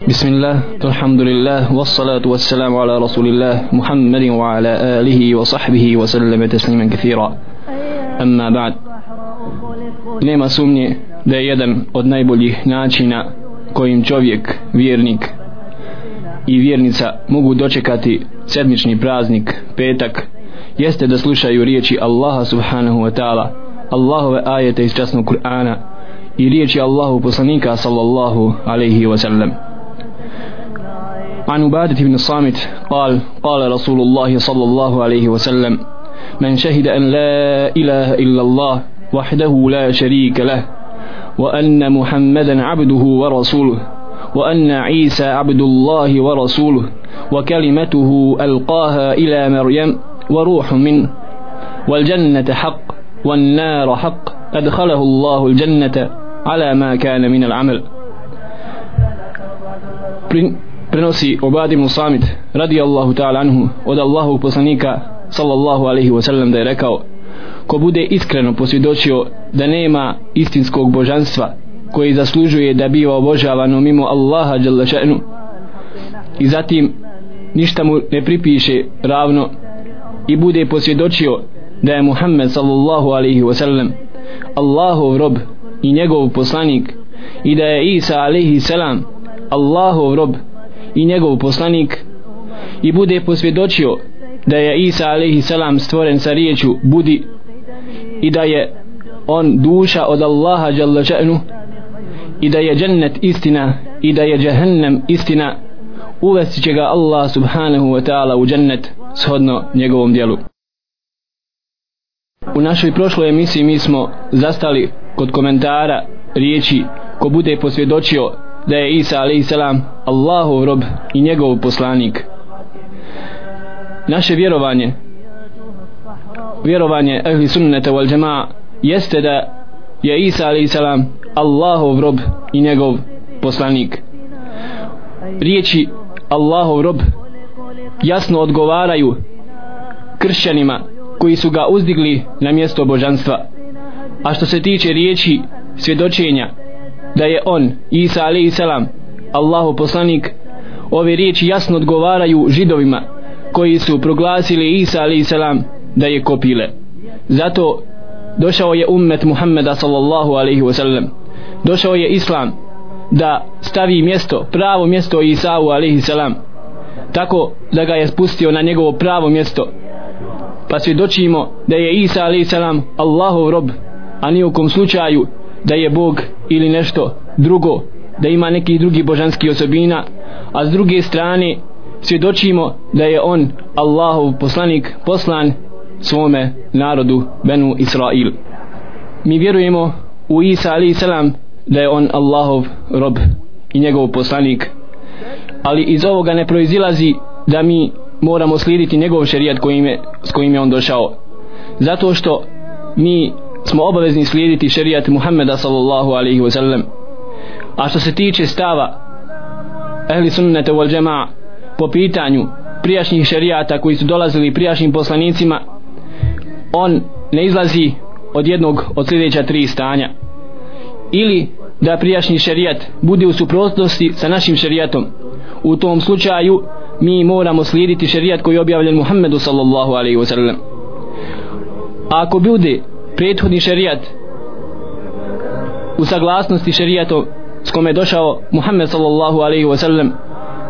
بسم الله الحمد لله والصلاة والسلام على رسول الله محمد وعلى آله وصحبه وسلم تسليما كثيرا أما بعد nema sumnje da je jedan od najboljih načina kojim čovjek, vjernik i vjernica mogu dočekati sedmični praznik, petak, jeste da slušaju riječi Allaha subhanahu wa ta'ala, Allahove ajete iz časnog Kur'ana i riječi Allahu poslanika sallallahu alaihi wa sallam. عن عبادة بن الصامت قال قال رسول الله صلى الله عليه وسلم من شهد أن لا إله إلا الله وحده لا شريك له وأن محمدا عبده ورسوله وأن عيسى عبد الله ورسوله وكلمته ألقاها إلى مريم وروح منه والجنة حق والنار حق أدخله الله الجنة على ما كان من العمل. Prenosi Obad ibn Samit radijallahu ta'ala anhu od Allahu poslanika sallallahu alaihi wasallam da je rekao ko bude iskreno posvjedočio da nema istinskog božanstva koji zaslužuje da biva obožavano mimo Allaha dželle še'nu i zatim ništa mu ne pripiše ravno i bude posvjedočio da je Muhammed sallallahu alaihi wasallam Allahov rob i njegov poslanik i da je Isa alaihi salam Allahov rob i njegov poslanik i bude posvjedočio da je Isa alaihi salam stvoren sa riječu budi i da je on duša od Allaha jalla še'nu i da je džennet istina i da je džehennem istina uvesti će ga Allah subhanahu wa ta'ala u džennet shodno njegovom dijelu u našoj prošloj emisiji mi smo zastali kod komentara riječi ko bude posvjedočio da je Isa a.s. Allahov rob i njegov poslanik naše vjerovanje vjerovanje ehli sunneta wal džema jeste da je Isa a.s. Allahov rob i njegov poslanik riječi Allahov rob jasno odgovaraju kršćanima koji su ga uzdigli na mjesto božanstva a što se tiče riječi svjedočenja da je on Isa alaihi salam Allahu poslanik ove riječi jasno odgovaraju židovima koji su proglasili Isa alaihi salam da je kopile. Zato došao je ummet Muhammeda sallallahu alaihi wasallam. Došao je Islam da stavi mjesto, pravo mjesto Isau alaihi salam. Tako da ga je spustio na njegovo pravo mjesto. Pa svjedočimo da je Isa alaihi salam Allahov rob a nijekom slučaju da je Bog ili nešto drugo da ima neki drugi božanski osobina a s druge strane svjedočimo da je on Allahov poslanik poslan svome narodu Benu Israil. Mi vjerujemo u Isa ali salam da je on Allahov rob i njegov poslanik ali iz ovoga ne proizilazi da mi moramo slijediti njegov šerijat kojim je, s kojim je on došao. Zato što mi smo obavezni slijediti šerijat Muhammeda sallallahu alaihi wasallam a što se tiče stava ehli sunnete wal džema po pitanju prijašnjih šerijata koji su dolazili prijašnjim poslanicima on ne izlazi od jednog od sljedeća tri stanja. Ili da prijašnji šerijat bude u suprotnosti sa našim šerijatom. U tom slučaju mi moramo slijediti šerijat koji je objavljen Muhammedu sallallahu alaihi wasallam ako bude prethodni šerijat u saglasnosti šerijatom s kome je došao Muhammed sallallahu alaihi wa sallam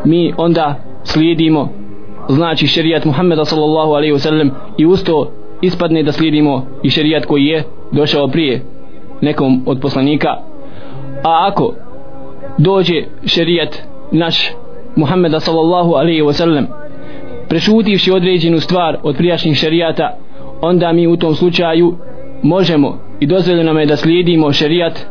mi onda slijedimo znači šerijat Muhammeda sallallahu alaihi wa sallam i usto ispadne da slijedimo i šerijat koji je došao prije nekom od poslanika. A ako dođe šerijat naš Muhammeda sallallahu alaihi wa sallam prešutivši određenu stvar od prijašnjih šerijata onda mi u tom slučaju možemo. I dozvoljeno nam je da slijedimo šerijat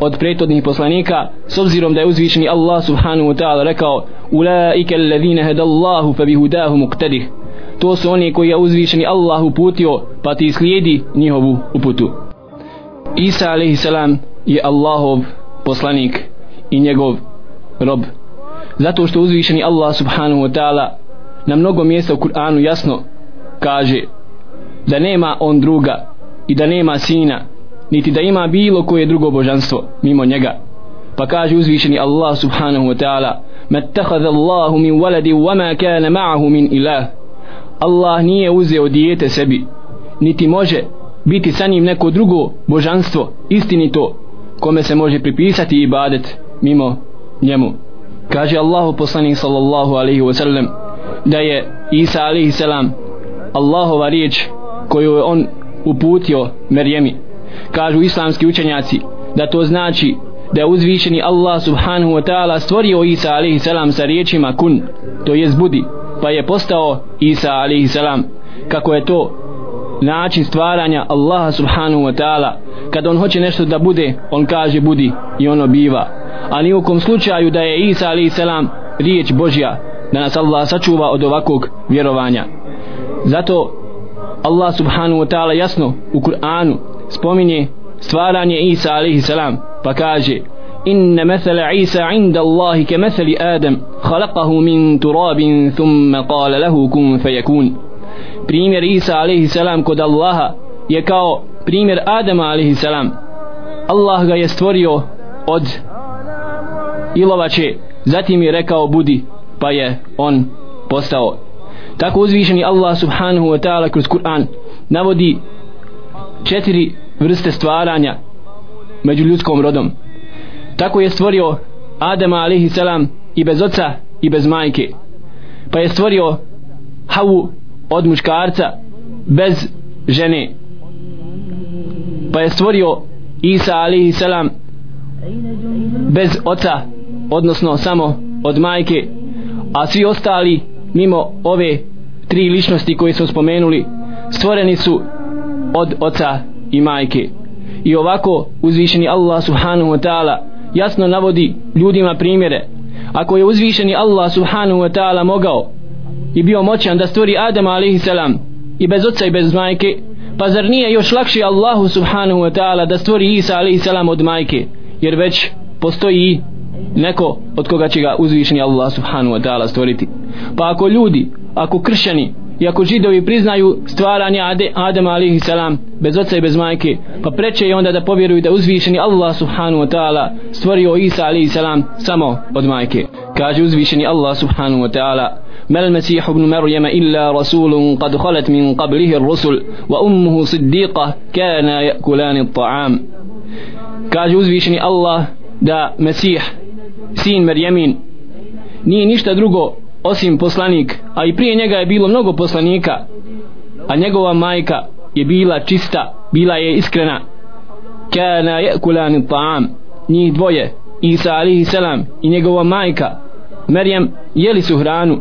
od prethodnih poslanika s obzirom da je uzvišeni Allah subhanahu wa ta'ala rekao ulaike alladhina hadallahu fa bihudahu muqtadih. To su oni koji je uzvišeni Allah uputio pa ti slijedi njihovu uputu. Isa alaihi salam je Allahov poslanik i njegov rob. Zato što uzvišeni Allah subhanahu wa ta'ala na mnogo mjesta u Kur'anu jasno kaže da nema on druga i da nema sina niti da ima bilo koje drugo božanstvo mimo njega. Pa kaže uzvišeni Allah subhanahu wa ta'ala mattakhadha Allahu min waladi wa ma kana ma'ahu min ilah. Allah nije uzeo dijete sebi niti može biti sa njim neko drugo božanstvo istinito kome se može pripisati ibadet mimo njemu. Kaže Allahu poslanik sallallahu alaihi wasallam da je Isa alaihi salam Allahova riječ koju je on uputio Merjemi kažu islamski učenjaci da to znači da je uzvišeni Allah subhanahu wa ta'ala stvorio Isa alaihi salam sa riječima kun to je budi pa je postao Isa alaihi salam. Kako je to način stvaranja Allaha subhanahu wa ta'ala. Kad on hoće nešto da bude on kaže budi i ono biva. A ni u kom slučaju da je Isa alaihi salam riječ Božja da nas Allah sačuva od ovakvog vjerovanja. Zato Allah subhanahu wa ta'ala jasno u Kur'anu spominje stvaranje Isa alaihi salam pa kaže إن مثل عيسى عند الله كمثل آدم خلقه من تراب ثم قال له كن فيكون primjer Isa alaihi salam kod Allaha je kao primjer Adama alaihi salam Allah ga je stvorio od ilovače zatim je rekao budi pa je on postao tako uzvišeni Allah subhanahu wa ta'ala kroz Kur'an navodi četiri vrste stvaranja među ljudskom rodom. Tako je stvorio Adama alaihi salam i bez oca i bez majke. Pa je stvorio Havu od muškarca bez žene. Pa je stvorio Isa alaihi salam bez oca odnosno samo od majke. A svi ostali mimo ove tri ličnosti koje smo spomenuli stvoreni su od oca i majke. I ovako uzvišeni Allah subhanahu wa ta'ala jasno navodi ljudima primjere. Ako je uzvišeni Allah subhanahu wa ta'ala mogao i bio moćan da stvori Adama alaihi salam i bez oca i bez majke pa zar nije još lakše Allahu subhanahu wa ta'ala da stvori Isa alaihi salam od majke? Jer već postoji neko od koga će ga uzvišeni Allah subhanahu wa ta'ala stvoriti. pa ako ljudi, ako kršćani i ako židovi priznaju stvaranje Ade, Adama alihi salam bez oca i bez majke pa preče je onda da povjeruju da uzvišeni Allah subhanahu wa ta'ala stvorio Isa alihi salam samo od majke kaže uzvišeni Allah subhanahu wa ta'ala ما المسيح ابن مريم إلا رسول قد خلت من قبله الرسل وأمه صديقة كانا يأكلان الطعام كاج uzvišeni Allah da Mesih sin Merjemin nije ništa drugo osim poslanik a i prije njega je bilo mnogo poslanika a njegova majka je bila čista bila je iskrena. Kana yakulani ta'am njih dvoje Isa alihi selam i njegova majka Merjem jeli su hranu.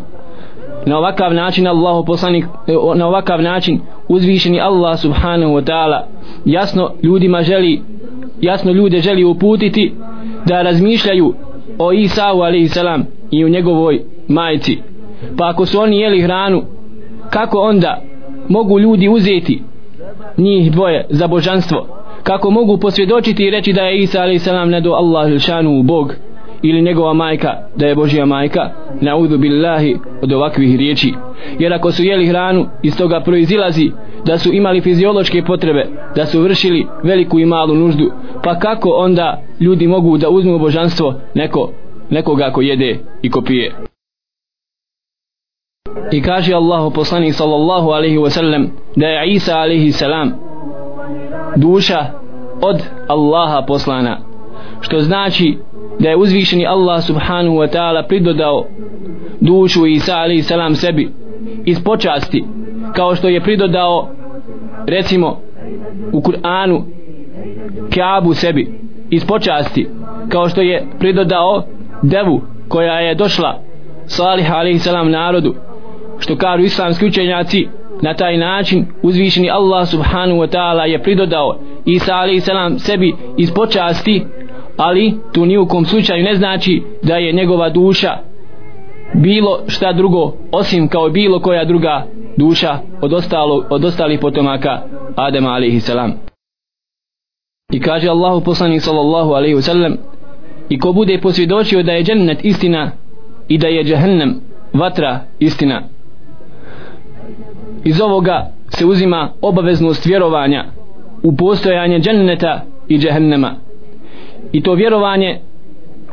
Na ovakav način Allah poslanik e, na ovakav način uzvišeni Allah subhanahu wa ta'ala jasno ljudima želi jasno ljude želi uputiti da razmišljaju o Isau alaihi salam i u njegovoj majci. Pa ako su oni jeli hranu kako onda mogu ljudi uzeti njih dvoje za božanstvo? Kako mogu posvjedočiti i reći da je Isa a.s. salam ne do Allah šanu Bog ili njegova majka da je Božija majka? Naudu billahi od ovakvih riječi. Jer ako su jeli hranu iz toga proizilazi da su imali fiziološke potrebe da su vršili veliku i malu nuždu. Pa kako onda ljudi mogu da uzmu božanstvo neko nekoga ko jede i ko pije? I kaže Allahu poslanik sallallahu alaihi wa sallam da je Isa alaihi salam duša od Allaha poslana. Što znači da je uzvišeni Allah subhanahu wa ta'ala pridodao dušu Isa alaihi salam sebi iz počasti kao što je pridodao recimo u Kur'anu Kaabu sebi iz počasti kao što je pridodao devu koja je došla Salih alaihi salam narodu što kažu islamski učenjaci na taj način uzvišeni Allah subhanahu wa ta'ala je pridodao Isa alaih salam sebi iz počasti ali tu ni u kom slučaju ne znači da je njegova duša bilo šta drugo osim kao bilo koja druga duša od, ostalo, od ostalih potomaka Adama alaihi salam. I kaže Allahu poslanik sallallahu alaihi wasallam i ko bude posvjedočio da je džennet istina i da je džahnem vatra istina iz ovoga se uzima obaveznost vjerovanja u postojanje dženneta i džehennema. I to vjerovanje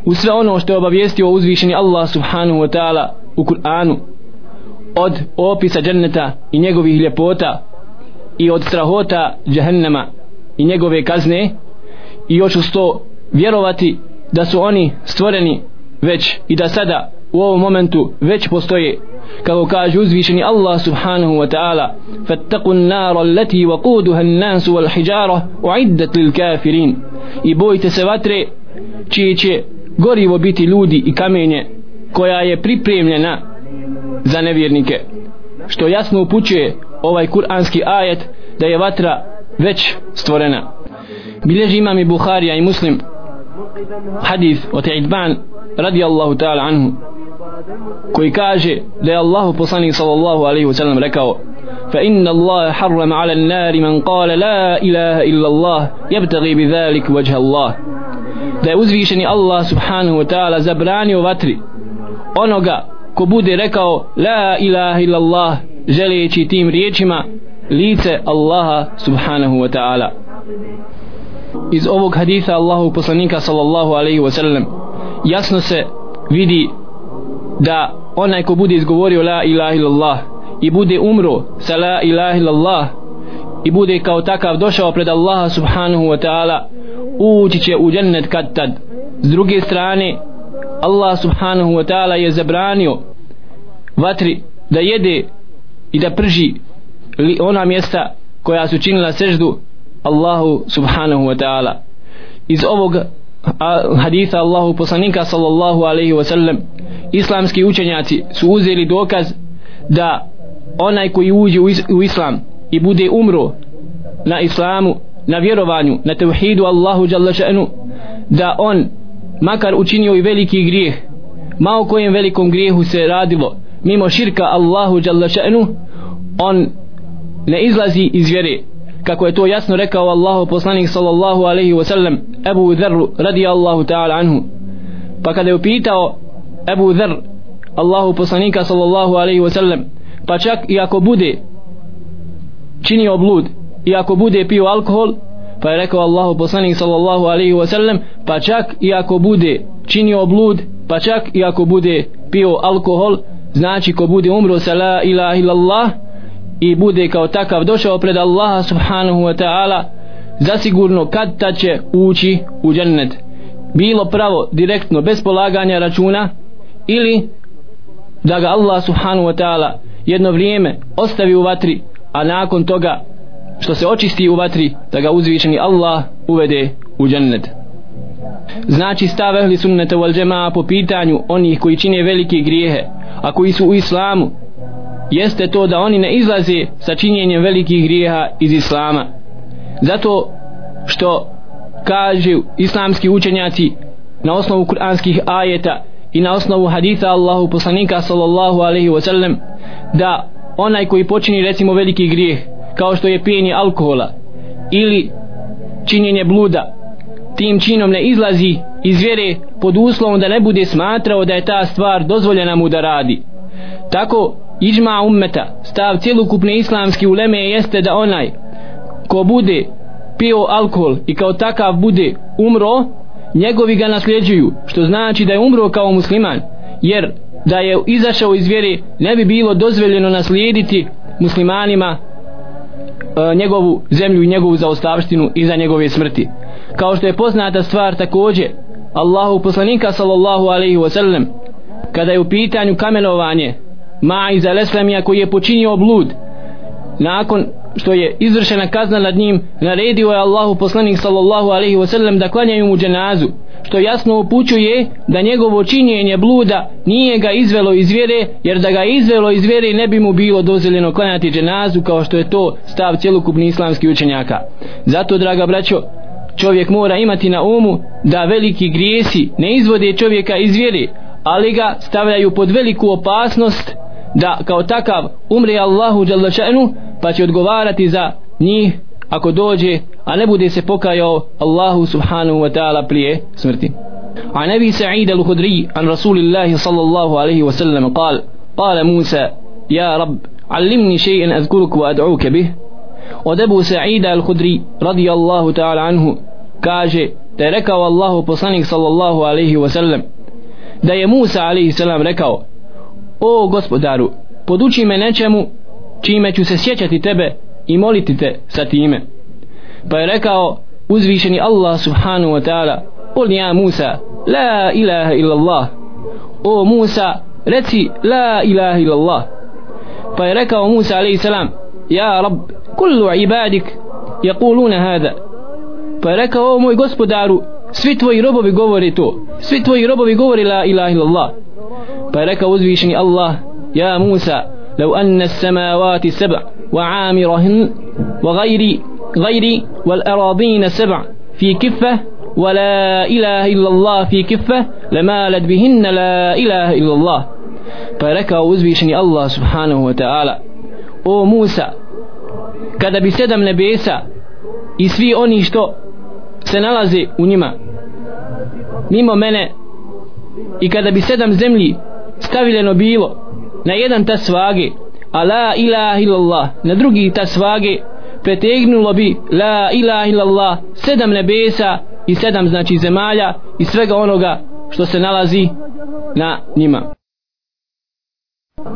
u sve ono što je obavijestio uzvišeni Allah subhanahu wa ta'ala u Kur'anu od opisa dženneta i njegovih ljepota i od strahota džehennema i njegove kazne. I još uz to vjerovati da su oni stvoreni već i da sada u ovom momentu već postoje kako kaže uzvišeni Allah subhanahu wa ta'ala fattaku nara allati waquduha an-nas wal hijara uiddat lil kafirin. I bojte se vatre čije će gorivo biti ljudi i kamenje koja je pripremljena za nevjernike. Što jasno upućuje ovaj kuranski ajet da je vatra već stvorena. Bilježi imam i Buharija i Muslim hadith od Idban radijallahu ta'ala anhu koji kaže da je Allahu poslanik sallallahu alaihi ve sellem rekao fa inna Allah harrama ala nari man qala la ilaha illa Allah yabtaghi bi dhalik wajha Allah. Da je uzvišeni Allah subhanahu wa ta'ala zabranio vatri onoga ko bude rekao la ilaha illa Allah želeći tim riječima lice Allaha subhanahu wa ta'ala. Iz ovog haditha Allahu poslanika sallallahu alaihi ve sellem jasno se vidi da onaj ko bude izgovorio la ilaha illallah i bude umro sa la ilaha illallah i bude kao takav došao pred Allaha subhanahu wa ta'ala ući će u džennet kad tad s druge strane Allah subhanahu wa ta'ala je zabranio vatri da jede i da prži ona mjesta koja su činila seždu Allahu subhanahu wa ta'ala. Iz ovog haditha Allahu poslanika sallallahu alaihi wa sallam islamski učenjaci su uzeli dokaz da onaj koji uđe u islam i bude umro na islamu na vjerovanju na tevhidu Allahu jalla da on makar učinio i veliki grijeh ma o kojem velikom grijehu se radilo mimo širka Allahu jalla on ne izlazi iz vjere kako je to jasno rekao Allahu poslanik sallallahu alaihi wa sallam Ebu Dharru radi Allahu ta'ala anhu. Pa kada je upitao Ebu Dharr Allahu poslanika sallallahu alaihi wa sallam pa čak i ako bude činio blud i ako bude pio alkohol pa je rekao Allahu poslanik sallallahu alaihi wa sallam pa čak i ako bude činio blud pa čak i ako bude pio alkohol znači ko bude umro sa la ilaha illallah i bude kao takav došao pred Allaha subhanahu wa ta'ala zasigurno kad ta će ući u džennet. Bilo pravo direktno bez polaganja računa ili da ga Allah subhanahu wa ta'ala jedno vrijeme ostavi u vatri a nakon toga što se očisti u vatri da ga uzvišeni Allah uvede u džennet. Znači stav ehli sunneta wal džema po pitanju onih koji čine velike grijehe a koji su u islamu jeste to da oni ne izlaze sa činjenjem velikih grijeha iz islama. Zato što kažu islamski učenjaci na osnovu kuranskih ajeta i na osnovu haditha Allahu poslanika sallallahu alaihi wa sallam da onaj koji počini recimo veliki grijeh kao što je pijenje alkohola ili činjenje bluda tim činom ne izlazi iz vjere pod uslovom da ne bude smatrao da je ta stvar dozvoljena mu da radi. Tako iđma ummeta stav cjelokupne islamske uleme jeste da onaj ko bude pio alkohol i kao takav bude umro njegovi ga nasljeđuju što znači da je umro kao musliman jer da je izašao iz vjere ne bi bilo dozvoljeno naslijediti muslimanima e, njegovu zemlju i njegovu zaostavštinu iza njegove smrti. Kao što je poznata stvar takođe, Allahu poslanika sallallahu alaihi wasallam kada je u pitanju kamenovanje Ma'iz al-Eslamija koji je počinio blud. Nakon što je izvršena kazna nad njim naredio je Allahu poslanik sallallahu alaihi wasallam da klanjaju mu dženazu što jasno upućuje da njegovo činjenje bluda nije ga izvelo iz vjere jer da ga izvelo iz vjere ne bi mu bilo dozvoljeno klanjati dženazu kao što je to stav cjelokupni islamski učenjaka. Zato draga braćo čovjek mora imati na umu da veliki grijesi ne izvode čovjeka iz vjere ali ga stavljaju pod veliku opasnost da kao takav umre Allahu dželačanu pa će odgovarati za njih ako dođe a ne bude se pokajao Allahu subhanahu wa ta'ala prije smrti عن أبي سعيد الخدري عن رسول الله صلى الله عليه وسلم قال قال موسى يا رب علمني شيئا أذكرك وأدعوك به od Ebu Sa'ida al-Hudri radijallahu ta'ala anhu kaže da je rekao Allahu poslanik sallallahu alaihi wasallam da je Musa alaihi salam rekao o gospodaru poduči me nečemu čime ću se sjećati tebe i moliti te sa time pa je rekao uzvišeni Allah subhanahu wa ta'ala Ol ja Musa, la ilaha illallah. O Musa, reci la ilaha illallah. Pa je rekao Musa a.s. Ja Rab, kullu ibadik jakuluna hada. Pa je rekao o moj gospodaru, svi tvoji robovi govore to. Svi tvoji robovi govore la ilaha illallah. فلك وزيشني الله يا موسى لو أن السماوات سبع وعامرهن وغيري غيري والأراضين سبع في كفة ولا إله إلا الله في كفة لمالت بهن لا إله إلا الله. فلك وزيشني الله سبحانه وتعالى. أو موسى كذا بسدم نبيسا nebesa i svi oni što se nalaze u njima i kada bi sedam zemlji stavljeno bilo na jedan tas vage a la ilaha illallah na drugi tas vage pretegnulo bi la ilaha illallah sedam nebesa i sedam znači zemalja i svega onoga što se nalazi na njima.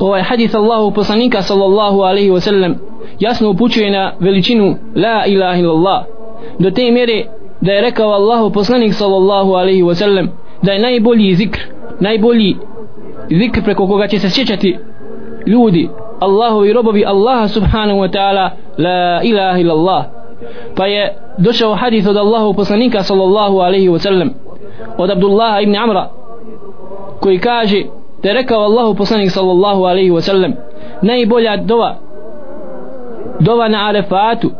Ovaj hadith Allahu poslanika sallallahu alaihi wasallam jasno upućuje na veličinu la ilaha illallah do te mjere da je rekao Allahu poslanik sallallahu alaihi wasallam da je najbolji zikr najbolji zikr preko koga će se sjećati ljudi Allahovi robovi Allaha subhanahu wa ta'ala la ilaha illallah. Pa je došao hadith od Allahu poslanika sallallahu alaihi wa sallam od Abdullaha ibn Amra koji kaže da je rekao Allahu poslanik sallallahu alaihi wa sallam najbolja dova dova na arefatu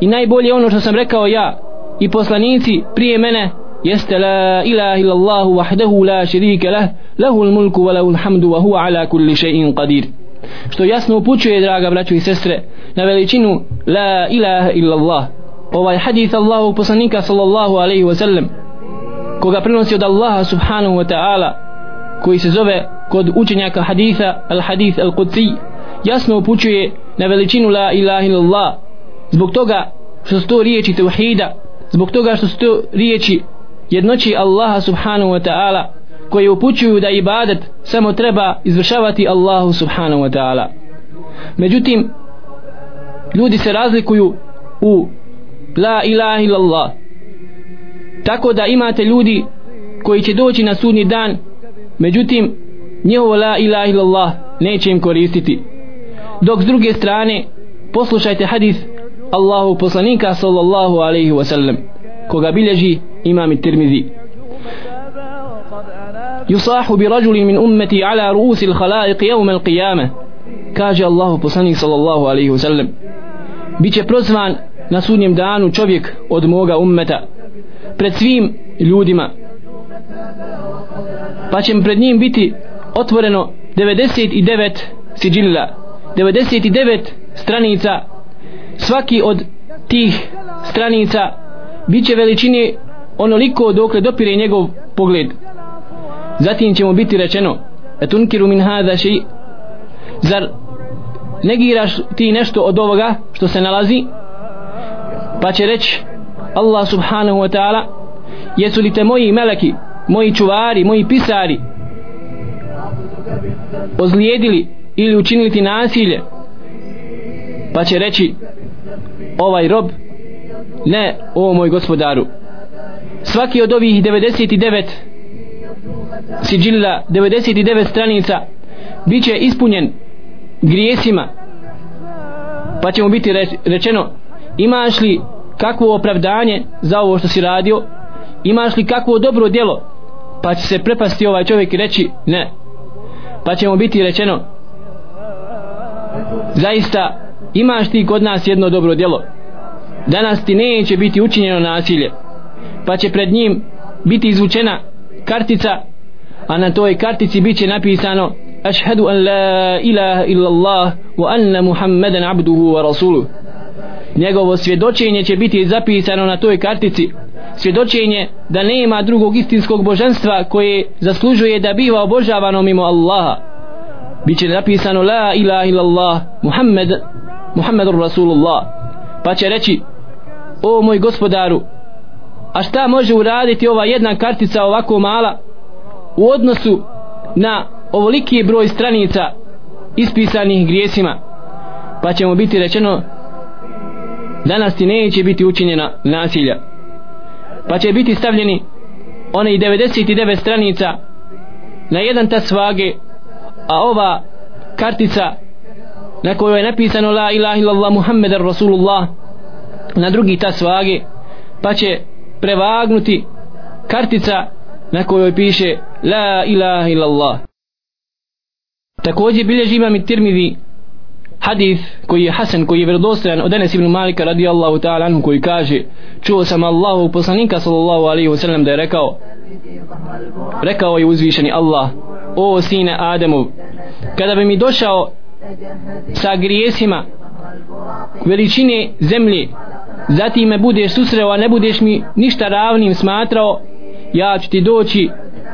i najbolje ono što sam rekao ja i poslanici prije mene jeste la ilaha illallahu wahdahu la sharika lah lahul mulku wa lahul hamdu wa huwa ala kulli še'in qadir. Što jasno upućuje draga braćo i sestre na veličinu la ilaha illallah. Ovaj hadith Allahu poslanika sallallahu alaihi wa sallam koga prenosi od Allaha subhanahu wa ta'ala koji se zove kod učenjaka haditha al hadith al qudsi jasno upućuje na veličinu la ilaha illallah. Zbog toga što su to riječi tevhida zbog toga što su to riječi jednoći Allaha subhanahu wa ta'ala koji upućuju da ibadet samo treba izvršavati Allahu subhanahu wa ta'ala. Međutim ljudi se razlikuju u la ilaha illallah. Tako da imate ljudi koji će doći na sudni dan međutim njihovo la ilaha illallah neće im koristiti. Dok s druge strane poslušajte hadis Allahu poslanika sallallahu alaihi wa sallam koga bilježi imam Tirmizi يصاح برجل من أمتي على رؤوس الخلائق يوم القيامة كاجي الله بصني صلى الله عليه وسلم بيće prozvan na sudnjem danu čovjek od moga ummeta pred svim ljudima pa će pred njim biti otvoreno 99 siđilla 99 stranica svaki od tih stranica bit će veličine onoliko dokle dopire njegov pogled. Zatim će mu biti rečeno etunkiru min hada ši zar negiraš ti nešto od ovoga što se nalazi? Pa će reći Allah subhanahu wa ta'ala jesu li te moji meleki moji čuvari, moji pisari ozlijedili ili učinili ti nasilje? Pa će reći ovaj rob ne o moj gospodaru svaki od ovih 99 siđilla 99 stranica bit će ispunjen grijesima. Pa će mu biti rečeno imaš li kakvo opravdanje za ovo što si radio? Imaš li kakvo dobro djelo? Pa će se prepasti ovaj čovjek i reći ne. Pa će mu biti rečeno zaista imaš ti kod nas jedno dobro djelo. Danas ti neće biti učinjeno nasilje pa će pred njim biti izvučena kartica a na toj kartici biće napisano ašhadu an la ilaha illallah wa anna muhammeden abduhu wa rasuluh. Njegovo svjedočenje će biti zapisano na toj kartici. Svjedočenje da nema drugog istinskog božanstva koje zaslužuje da biva obožavano mimo Allaha. Biće napisano la ilaha illallah muhammed muhammedur rasulullah. Pa će reći o moj gospodaru a šta može uraditi ova jedna kartica ovako mala u odnosu na ovoliki broj stranica ispisanih grijesima? Pa ćemo biti rečeno danas ti neće biti učinjena nasilja. Pa će biti stavljeni one i 99 stranica na jedan tas vage a ova kartica na kojoj je napisano la ilaha illallah muhammedar rasulullah na drugi tas vage pa će prevagnuti kartica na kojoj piše la ilaha illallah. Također bilježi imam i tirmidhi hadith koji je Hasan koji je vjerodostojan od Enes ibn Malika radijallahu ta'ala anhu koji kaže čuo sam Allahu poslanika sallallahu alaihi wa sallam da je rekao rekao je uzvišeni Allah o sine Ademov kada bi mi došao sa grijesima veličine zemlje. Zatim me budeš susreo a ne budeš mi ništa ravnim smatrao ja ću ti doći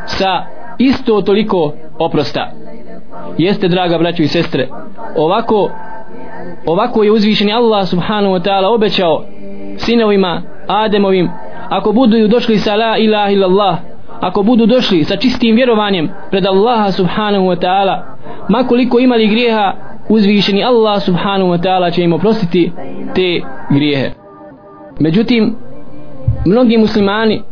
sa isto toliko oprosta. Jeste draga braćo i sestre ovako ovako je uzvišeni Allah subhanahu wa ta'ala obećao sinovima Ademovim ako budu došli sa la ilaha illallah ako budu došli sa čistim vjerovanjem pred Allaha subhanahu wa ta'ala makoliko imali grijeha uzvišeni Allah subhanahu wa ta'ala će im oprostiti te grijehe. Međutim mnogi muslimani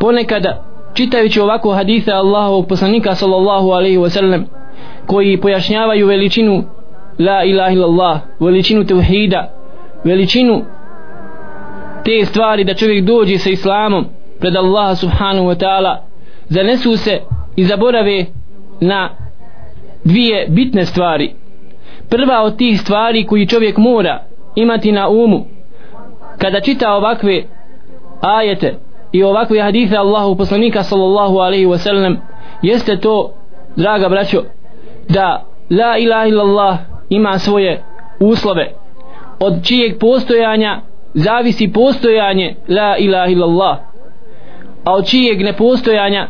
ponekada čitajući ovako haditha Allahovog poslanika sallallahu alaihi wa sallam koji pojašnjavaju veličinu la ilaha illallah veličinu tevhida veličinu te stvari da čovjek dođe sa islamom pred Allaha subhanahu wa ta'ala zanesu se i zaborave na dvije bitne stvari prva od tih stvari koji čovjek mora imati na umu kada čita ovakve ajete i ovakve hadise Allahu poslanika sallallahu alaihi wa sallam jeste to draga braćo da la ilaha illallah ima svoje uslove od čijeg postojanja zavisi postojanje la ilaha illallah a od čijeg nepostojanja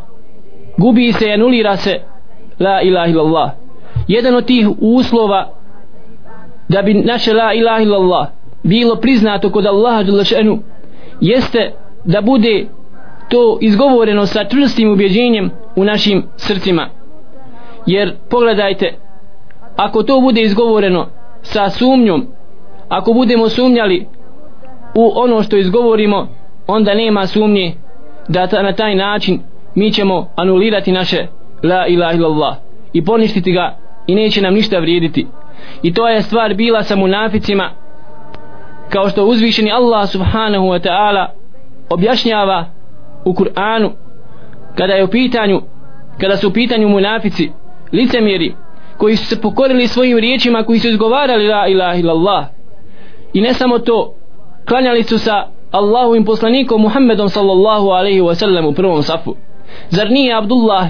gubi se i anulira se la ilaha illallah. Jedan od tih uslova da bi naše la ilaha illallah bilo priznato kod Allaha dželešenu jeste da bude to izgovoreno sa čvrstim ubjeđenjem u našim srcima. Jer pogledajte ako to bude izgovoreno sa sumnjom ako budemo sumnjali u ono što izgovorimo onda nema sumnje da ta, na taj način mi ćemo anulirati naše la ilaha illallah i poništiti ga i neće nam ništa vrijediti i to je stvar bila sa munaficima. Kao što uzvišeni Allah subhanahu wa ta'ala objašnjava u Kur'anu kada je u pitanju kada su u pitanju munafici licemjeri koji su se pokorili svojim riječima koji su izgovarali la ilaha illallah. I ne samo to klanjali su sa Allahovim poslanikom Muhammedom sallallahu alaihi wa sallam u prvom safu. Zar nije Abdullah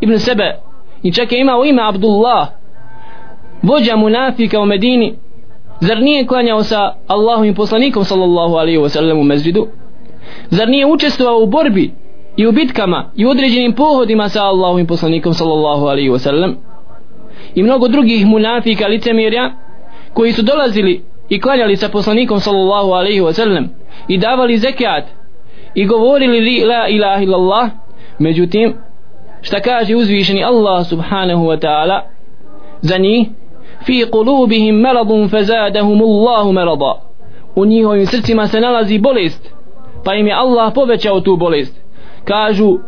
ibn Sebe? I čak je imao ime Abdullah vođa munafika u Medini zar nije klanjao sa Allahovim poslanikom sallallahu alaihi wa sallam u mezđidu? Zar nije učestvovao u borbi i u bitkama i u određenim pohodima sa Allahovim poslanikom sallallahu alaihi wa sallam? I mnogo drugih munafika licemirja koji su dolazili i klanjali sa poslanikom sallallahu alaihi wa sallam i davali zekat i govorili li la ilaha illallah međutim šta kaže uzvišeni Allah subhanahu wa ta'ala za njih fi qulubihim maradun fazadahum Allahu marada u njihovim srcima se nalazi bolest pa im je Allah povećao tu bolest. Kažu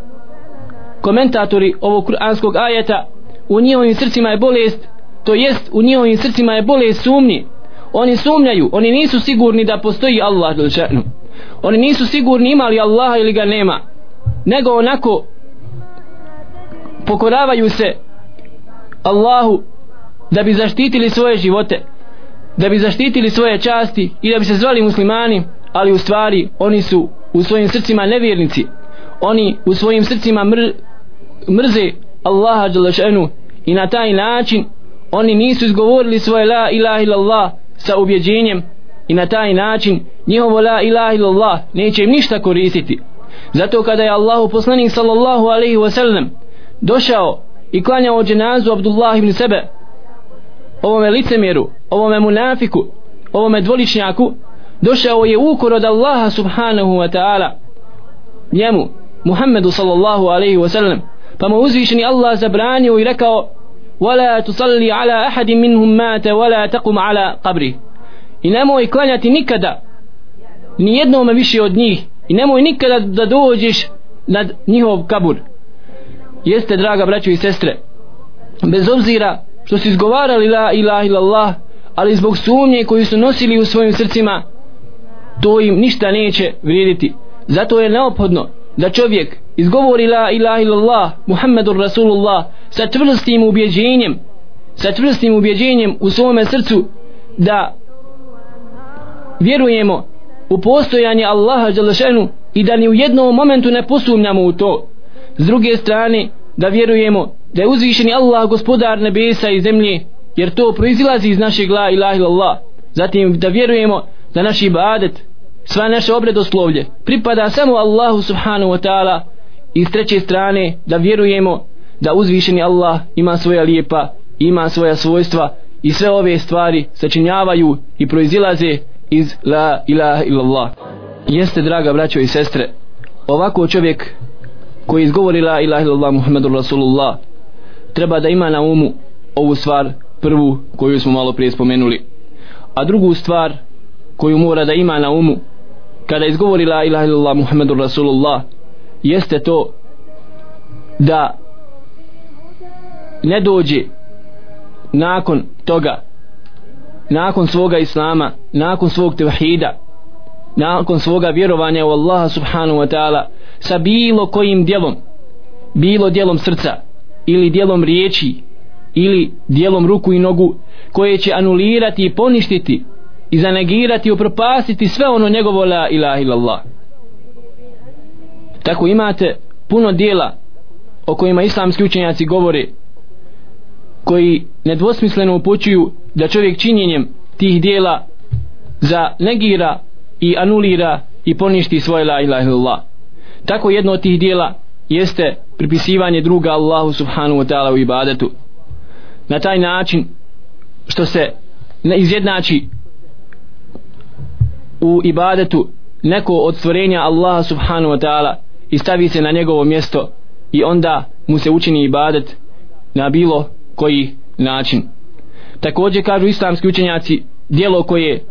komentatori ovog kuranskog ajeta u njihovim srcima je bolest to jest u njihovim srcima je bolest sumnji. Oni sumnjaju oni nisu sigurni da postoji Allah dželšanu oni nisu sigurni ima li Allaha ili ga nema. Nego onako pokoravaju se Allahu da bi zaštitili svoje živote da bi zaštitili svoje časti i da bi se zvali muslimani ali u stvari oni su u svojim srcima nevjernici. Oni u svojim srcima mr, mrze Allaha Đalešenu i na taj način oni nisu izgovorili svoje la ilaha illallah sa ubjeđenjem i na taj način njihovo la ilaha illallah neće im ništa koristiti. Zato kada je Allahu poslanik sallallahu alaihi wasallam došao i klanjao dženazu Abdullah ibn Sebe ovome licemjeru ovome munafiku ovome dvoličnjaku došao je ukor od Allaha subhanahu wa ta'ala njemu Muhammedu sallallahu alaihi wa sallam pa mu uzvišeni Allah zabranio i rekao ولا تصلي على أحد منهم مات ولا تقم على قبره i nemoj klanjati nikada ni jednome više od njih i nemoj nikada da dođeš nad njihov kabur jeste draga braćo i sestre bez obzira što su izgovarali la ilaha illallah ali zbog sumnje koju su nosili u svojim srcima to im ništa neće vrijediti. Zato je neophodno da čovjek izgovori la ilaha illallah Muhammedur Rasulullah sa čvrstim ubjeđenjem sa čvrstim ubjeđenjem u svome srcu da vjerujemo u postojanje Allaha Đalešenu i da ni u jednom momentu ne posumnjamo u to. S druge strane da vjerujemo da je uzvišeni Allah gospodar nebesa i zemlje jer to proizilazi iz našeg la ilaha illallah. Zatim da vjerujemo da naš ibadet sva naše obredoslovlje pripada samo Allahu subhanahu wa ta'ala. I s treće strane da vjerujemo da uzvišeni Allah ima svoja lijepa ima svoja svojstva i sve ove stvari sačinjavaju i proizilaze iz la ilaha illallah. Jeste draga braćo i sestre ovako čovjek koji izgovori la ilaha illallah muhammedur rasulullah treba da ima na umu ovu stvar prvu koju smo malo prije spomenuli a drugu stvar koju mora da ima na umu kada izgovori la ilaha illallah muhammedur rasulullah jeste to da ne dođe nakon toga nakon svoga islama nakon svog tevhida nakon svoga vjerovanja u Allaha subhanahu wa ta'ala sa bilo kojim dijelom bilo dijelom srca ili dijelom riječi ili dijelom ruku i nogu koje će anulirati i poništiti i zanegirati i upropastiti sve ono njegovo la ilaha illallah. Tako imate puno dijela o kojima islamski učenjaci govore koji nedvosmisleno upućuju da čovjek činjenjem tih dijela za negira i anulira i poništi svoje la ilaha illallah. Tako jedno od tih dijela jeste pripisivanje druga Allahu subhanahu wa ta'ala u ibadetu. Na taj način što se ne izjednači u ibadetu neko od stvorenja Allaha subhanahu wa ta'ala i stavi se na njegovo mjesto i onda mu se učini ibadet na bilo koji način. Također kažu islamski učenjaci dijelo koje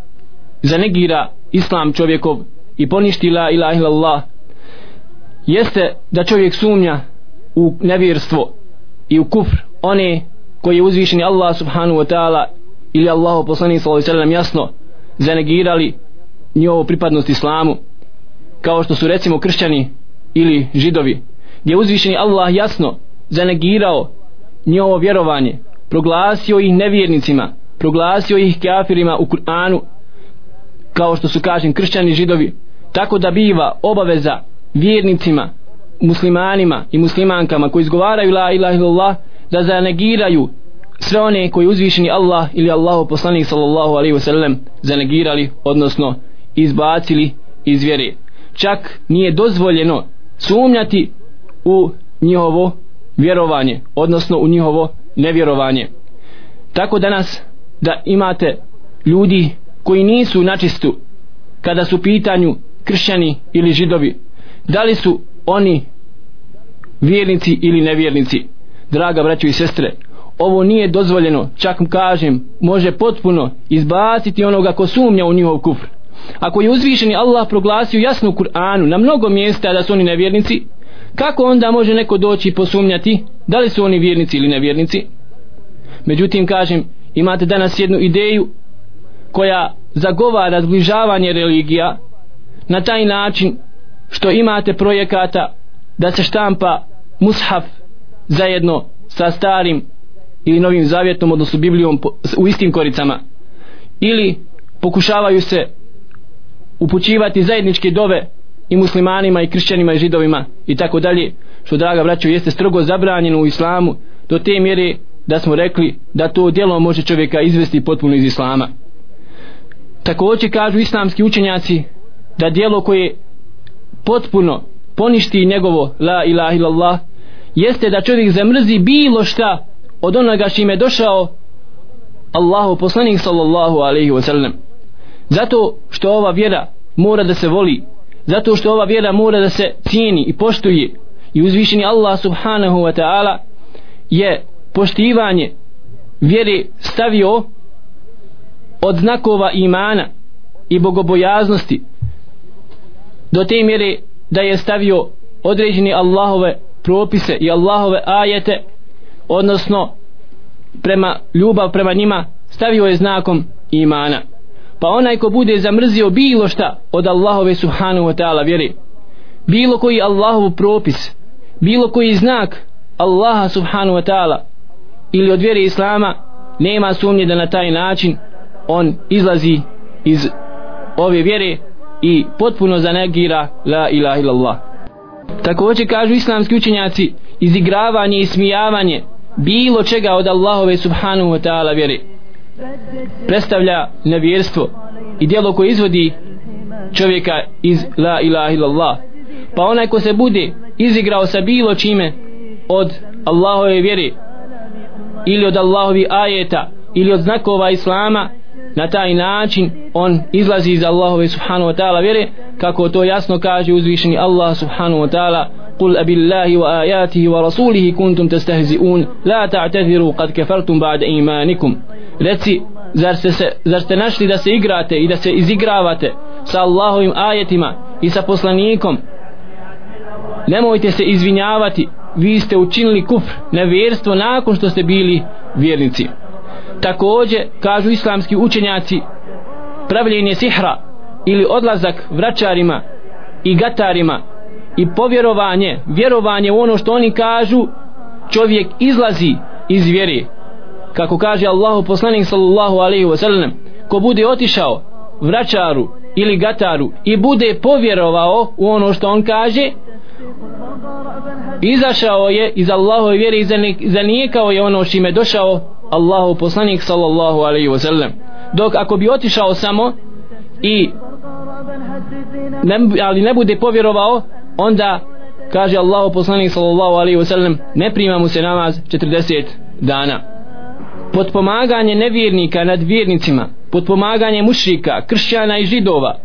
zanegira islam čovjekov i poništi la ilaha illallah jeste da čovjek sumnja u nevjerstvo i u kufr one koji je uzvišeni Allah subhanahu wa ta'ala ili Allahu poslanik sallallahu alejhi ve sellem jasno zanegirali njihovu pripadnost islamu kao što su recimo kršćani ili židovi gdje uzvišeni Allah jasno zanegirao njihovo vjerovanje proglasio ih nevjernicima proglasio ih kafirima u Kur'anu kao što su kažem kršćani židovi. Tako da biva obaveza vjernicima muslimanima i muslimankama koji izgovaraju la ilaha illallah da zanegiraju sve one koji uzvišeni Allah ili Allahu poslanik sallallahu alaihi wasallam zanegirali odnosno izbacili iz vjere. Čak nije dozvoljeno sumnjati u njihovo vjerovanje odnosno u njihovo nevjerovanje. Tako danas da imate ljudi koji nisu načistu kada su pitanju kršćani ili židovi da li su oni vjernici ili nevjernici? Draga braćo i sestre ovo nije dozvoljeno. Čak kažem može potpuno izbaciti onoga ko sumnja u njihov kufr. Ako je uzvišeni Allah proglasio jasno u Kur'anu na mnogo mjesta da su oni nevjernici kako onda može neko doći i posumnjati da li su oni vjernici ili nevjernici? Međutim kažem imate danas jednu ideju koja zagovara zbližavanje religija na taj način što imate projekata da se štampa mushaf zajedno sa starim ili novim zavjetom odnosno Biblijom u istim koricama. Ili pokušavaju se upućivati zajedničke dove i muslimanima i kršćanima i židovima i tako dalje što draga braćo jeste strogo zabranjeno u islamu do te mjere da smo rekli da to djelo može čovjeka izvesti potpuno iz islama. Također kažu islamski učenjaci da djelo koje potpuno poništi njegovo la ilaha illallah jeste da čovjek zamrzi bilo šta od onoga što je došao Allahu poslanik sallallahu alaihi wasallam zato što ova vjera mora da se voli zato što ova vjera mora da se cijeni i poštuje i uzvišeni Allah subhanahu wa ta'ala je poštivanje vjere stavio od znakova imana i bogobojaznosti do te mjere da je stavio određeni Allahove propise i Allahove ajete odnosno prema ljubav prema njima stavio je znakom imana. Pa onaj ko bude zamrzio bilo šta od Allahove subhanahu wa ta'ala vjeri bilo koji Allahov propis bilo koji znak Allaha subhanahu wa ta'ala ili od vjere Islama nema sumnje da na taj način on izlazi iz ove vjere i potpuno zanegira la ilaha illallah. Također kažu islamski učenjaci izigravanje i smijavanje bilo čega od Allahove subhanahu wa ta'ala vjere. Predstavlja nevjerstvo i dijelo koje izvodi čovjeka iz la ilaha illallah. Pa onaj ko se bude izigrao sa bilo čime od Allahove vjere ili od Allahovi ajeta ili od znakova Islama na taj način on izlazi iz Allahove subhanahu wa ta'ala vjere kako to jasno kaže uzvišeni Allah subhanahu wa ta'ala قل أبي الله وآياته ورسوله كنتم تستهزئون لا تعتذروا قد كفرتم بعد إيمانكم reci zar ste, se, zar ste našli da se igrate i da se izigravate sa Allahovim ajetima i sa poslanikom nemojte se izvinjavati vi ste učinili kufr nevjerstvo nakon što ste bili vjernici takođe kažu islamski učenjaci pravljenje sihra ili odlazak vračarima i gatarima i povjerovanje vjerovanje u ono što oni kažu čovjek izlazi iz vjere. Kako kaže Allahu poslanik sallallahu alaihi wa sallam ko bude otišao vračaru ili gataru i bude povjerovao u ono što on kaže izašao je iz Allahove vjere i zanijekao je ono što došao Allahu poslanik sallallahu alaihi wa sallam. Dok ako bi otišao samo i ne, ali ne bude povjerovao onda kaže Allahu poslanik sallallahu alaihi wa sallam ne prima mu se namaz 40 dana. Potpomaganje nevjernika nad vjernicima potpomaganje mušrika, kršćana i židova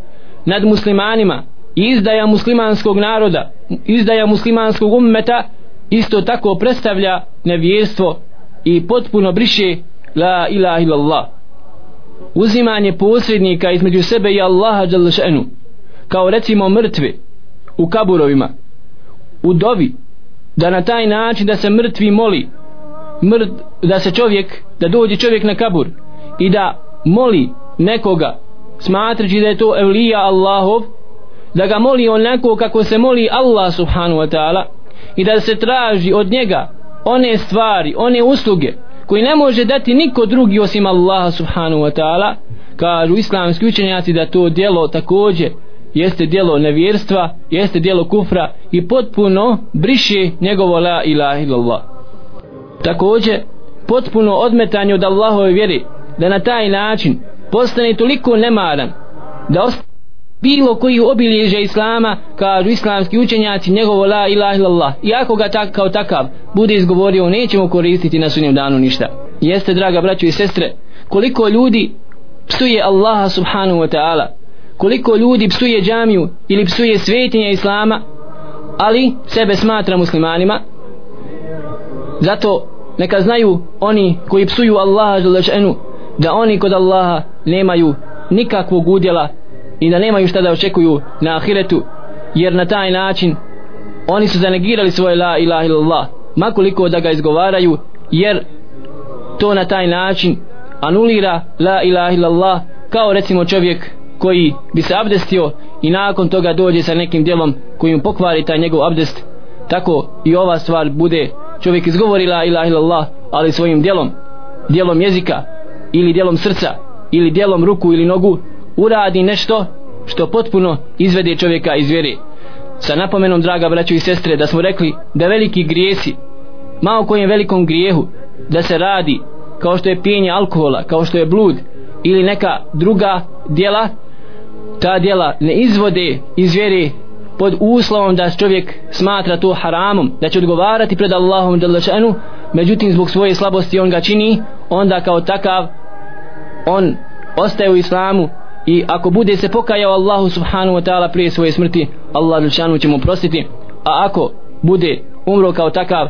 nad muslimanima izdaja muslimanskog naroda izdaja muslimanskog ummeta isto tako predstavlja nevjerstvo i potpuno briše la ilaha illallah. Uzimanje posrednika između sebe i Allaha dželešenu kao recimo mrtve u kaburovima u dovi da na taj način da se mrtvi moli mrt, da se čovjek da dođe čovjek na kabur i da moli nekoga smatraći da je to evlija Allahov da ga moli onako kako se moli Allah subhanahu wa ta'ala i da se traži od njega one stvari, one usluge koji ne može dati niko drugi osim Allaha subhanahu wa ta'ala kažu islamski učenjaci da to djelo takođe jeste djelo nevjerstva jeste djelo kufra i potpuno briše njegovo la ilaha illallah. Takođe, potpuno odmetanje od Allahove vjeri da na taj način postane toliko nemaran da ostane bilo koji obilježe islama kažu islamski učenjaci njegovo la ilaha illallah. Iako ga tak kao takav bude izgovorio nećemo koristiti na sunjem danu ništa. Jeste draga braćo i sestre koliko ljudi psuje Allaha subhanahu wa ta'ala koliko ljudi psuje džamiju ili psuje svetinje islama ali sebe smatra muslimanima zato neka znaju oni koji psuju Allaha da oni kod Allaha nemaju nikakvog udjela i da nemaju šta da očekuju na ahiretu jer na taj način oni su zanegirali svoje la ilaha illallah makoliko da ga izgovaraju jer to na taj način anulira la ilaha illallah kao recimo čovjek koji bi se abdestio i nakon toga dođe sa nekim djelom koji mu pokvari taj njegov abdest tako i ova stvar bude čovjek izgovori la ilaha illallah ali svojim djelom djelom jezika ili djelom srca ili djelom ruku ili nogu uradi nešto što potpuno izvede čovjeka iz vjere. Sa napomenom draga braćo i sestre da smo rekli da veliki grijesi malo kojem velikom grijehu da se radi kao što je pijenje alkohola kao što je blud ili neka druga djela ta djela ne izvode iz vjere pod uslovom da čovjek smatra to haramom da će odgovarati pred Allahom djelačanu međutim zbog svoje slabosti on ga čini onda kao takav on ostaje u islamu i ako bude se pokajao Allahu subhanahu wa ta'ala prije svoje smrti Allah Đelšanu će mu prostiti a ako bude umro kao takav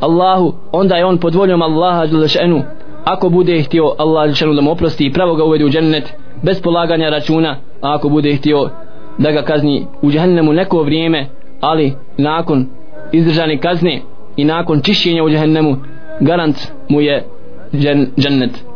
Allahu onda je on pod voljom Allaha Đelšanu. Ako bude htio Allah Đelšanu da mu oprosti i pravo ga uvede u džennet bez polaganja računa. A ako bude htio da ga kazni u džehennemu neko vrijeme ali nakon izdržane kazne i nakon čišćenja u džehennemu garant mu je džennet.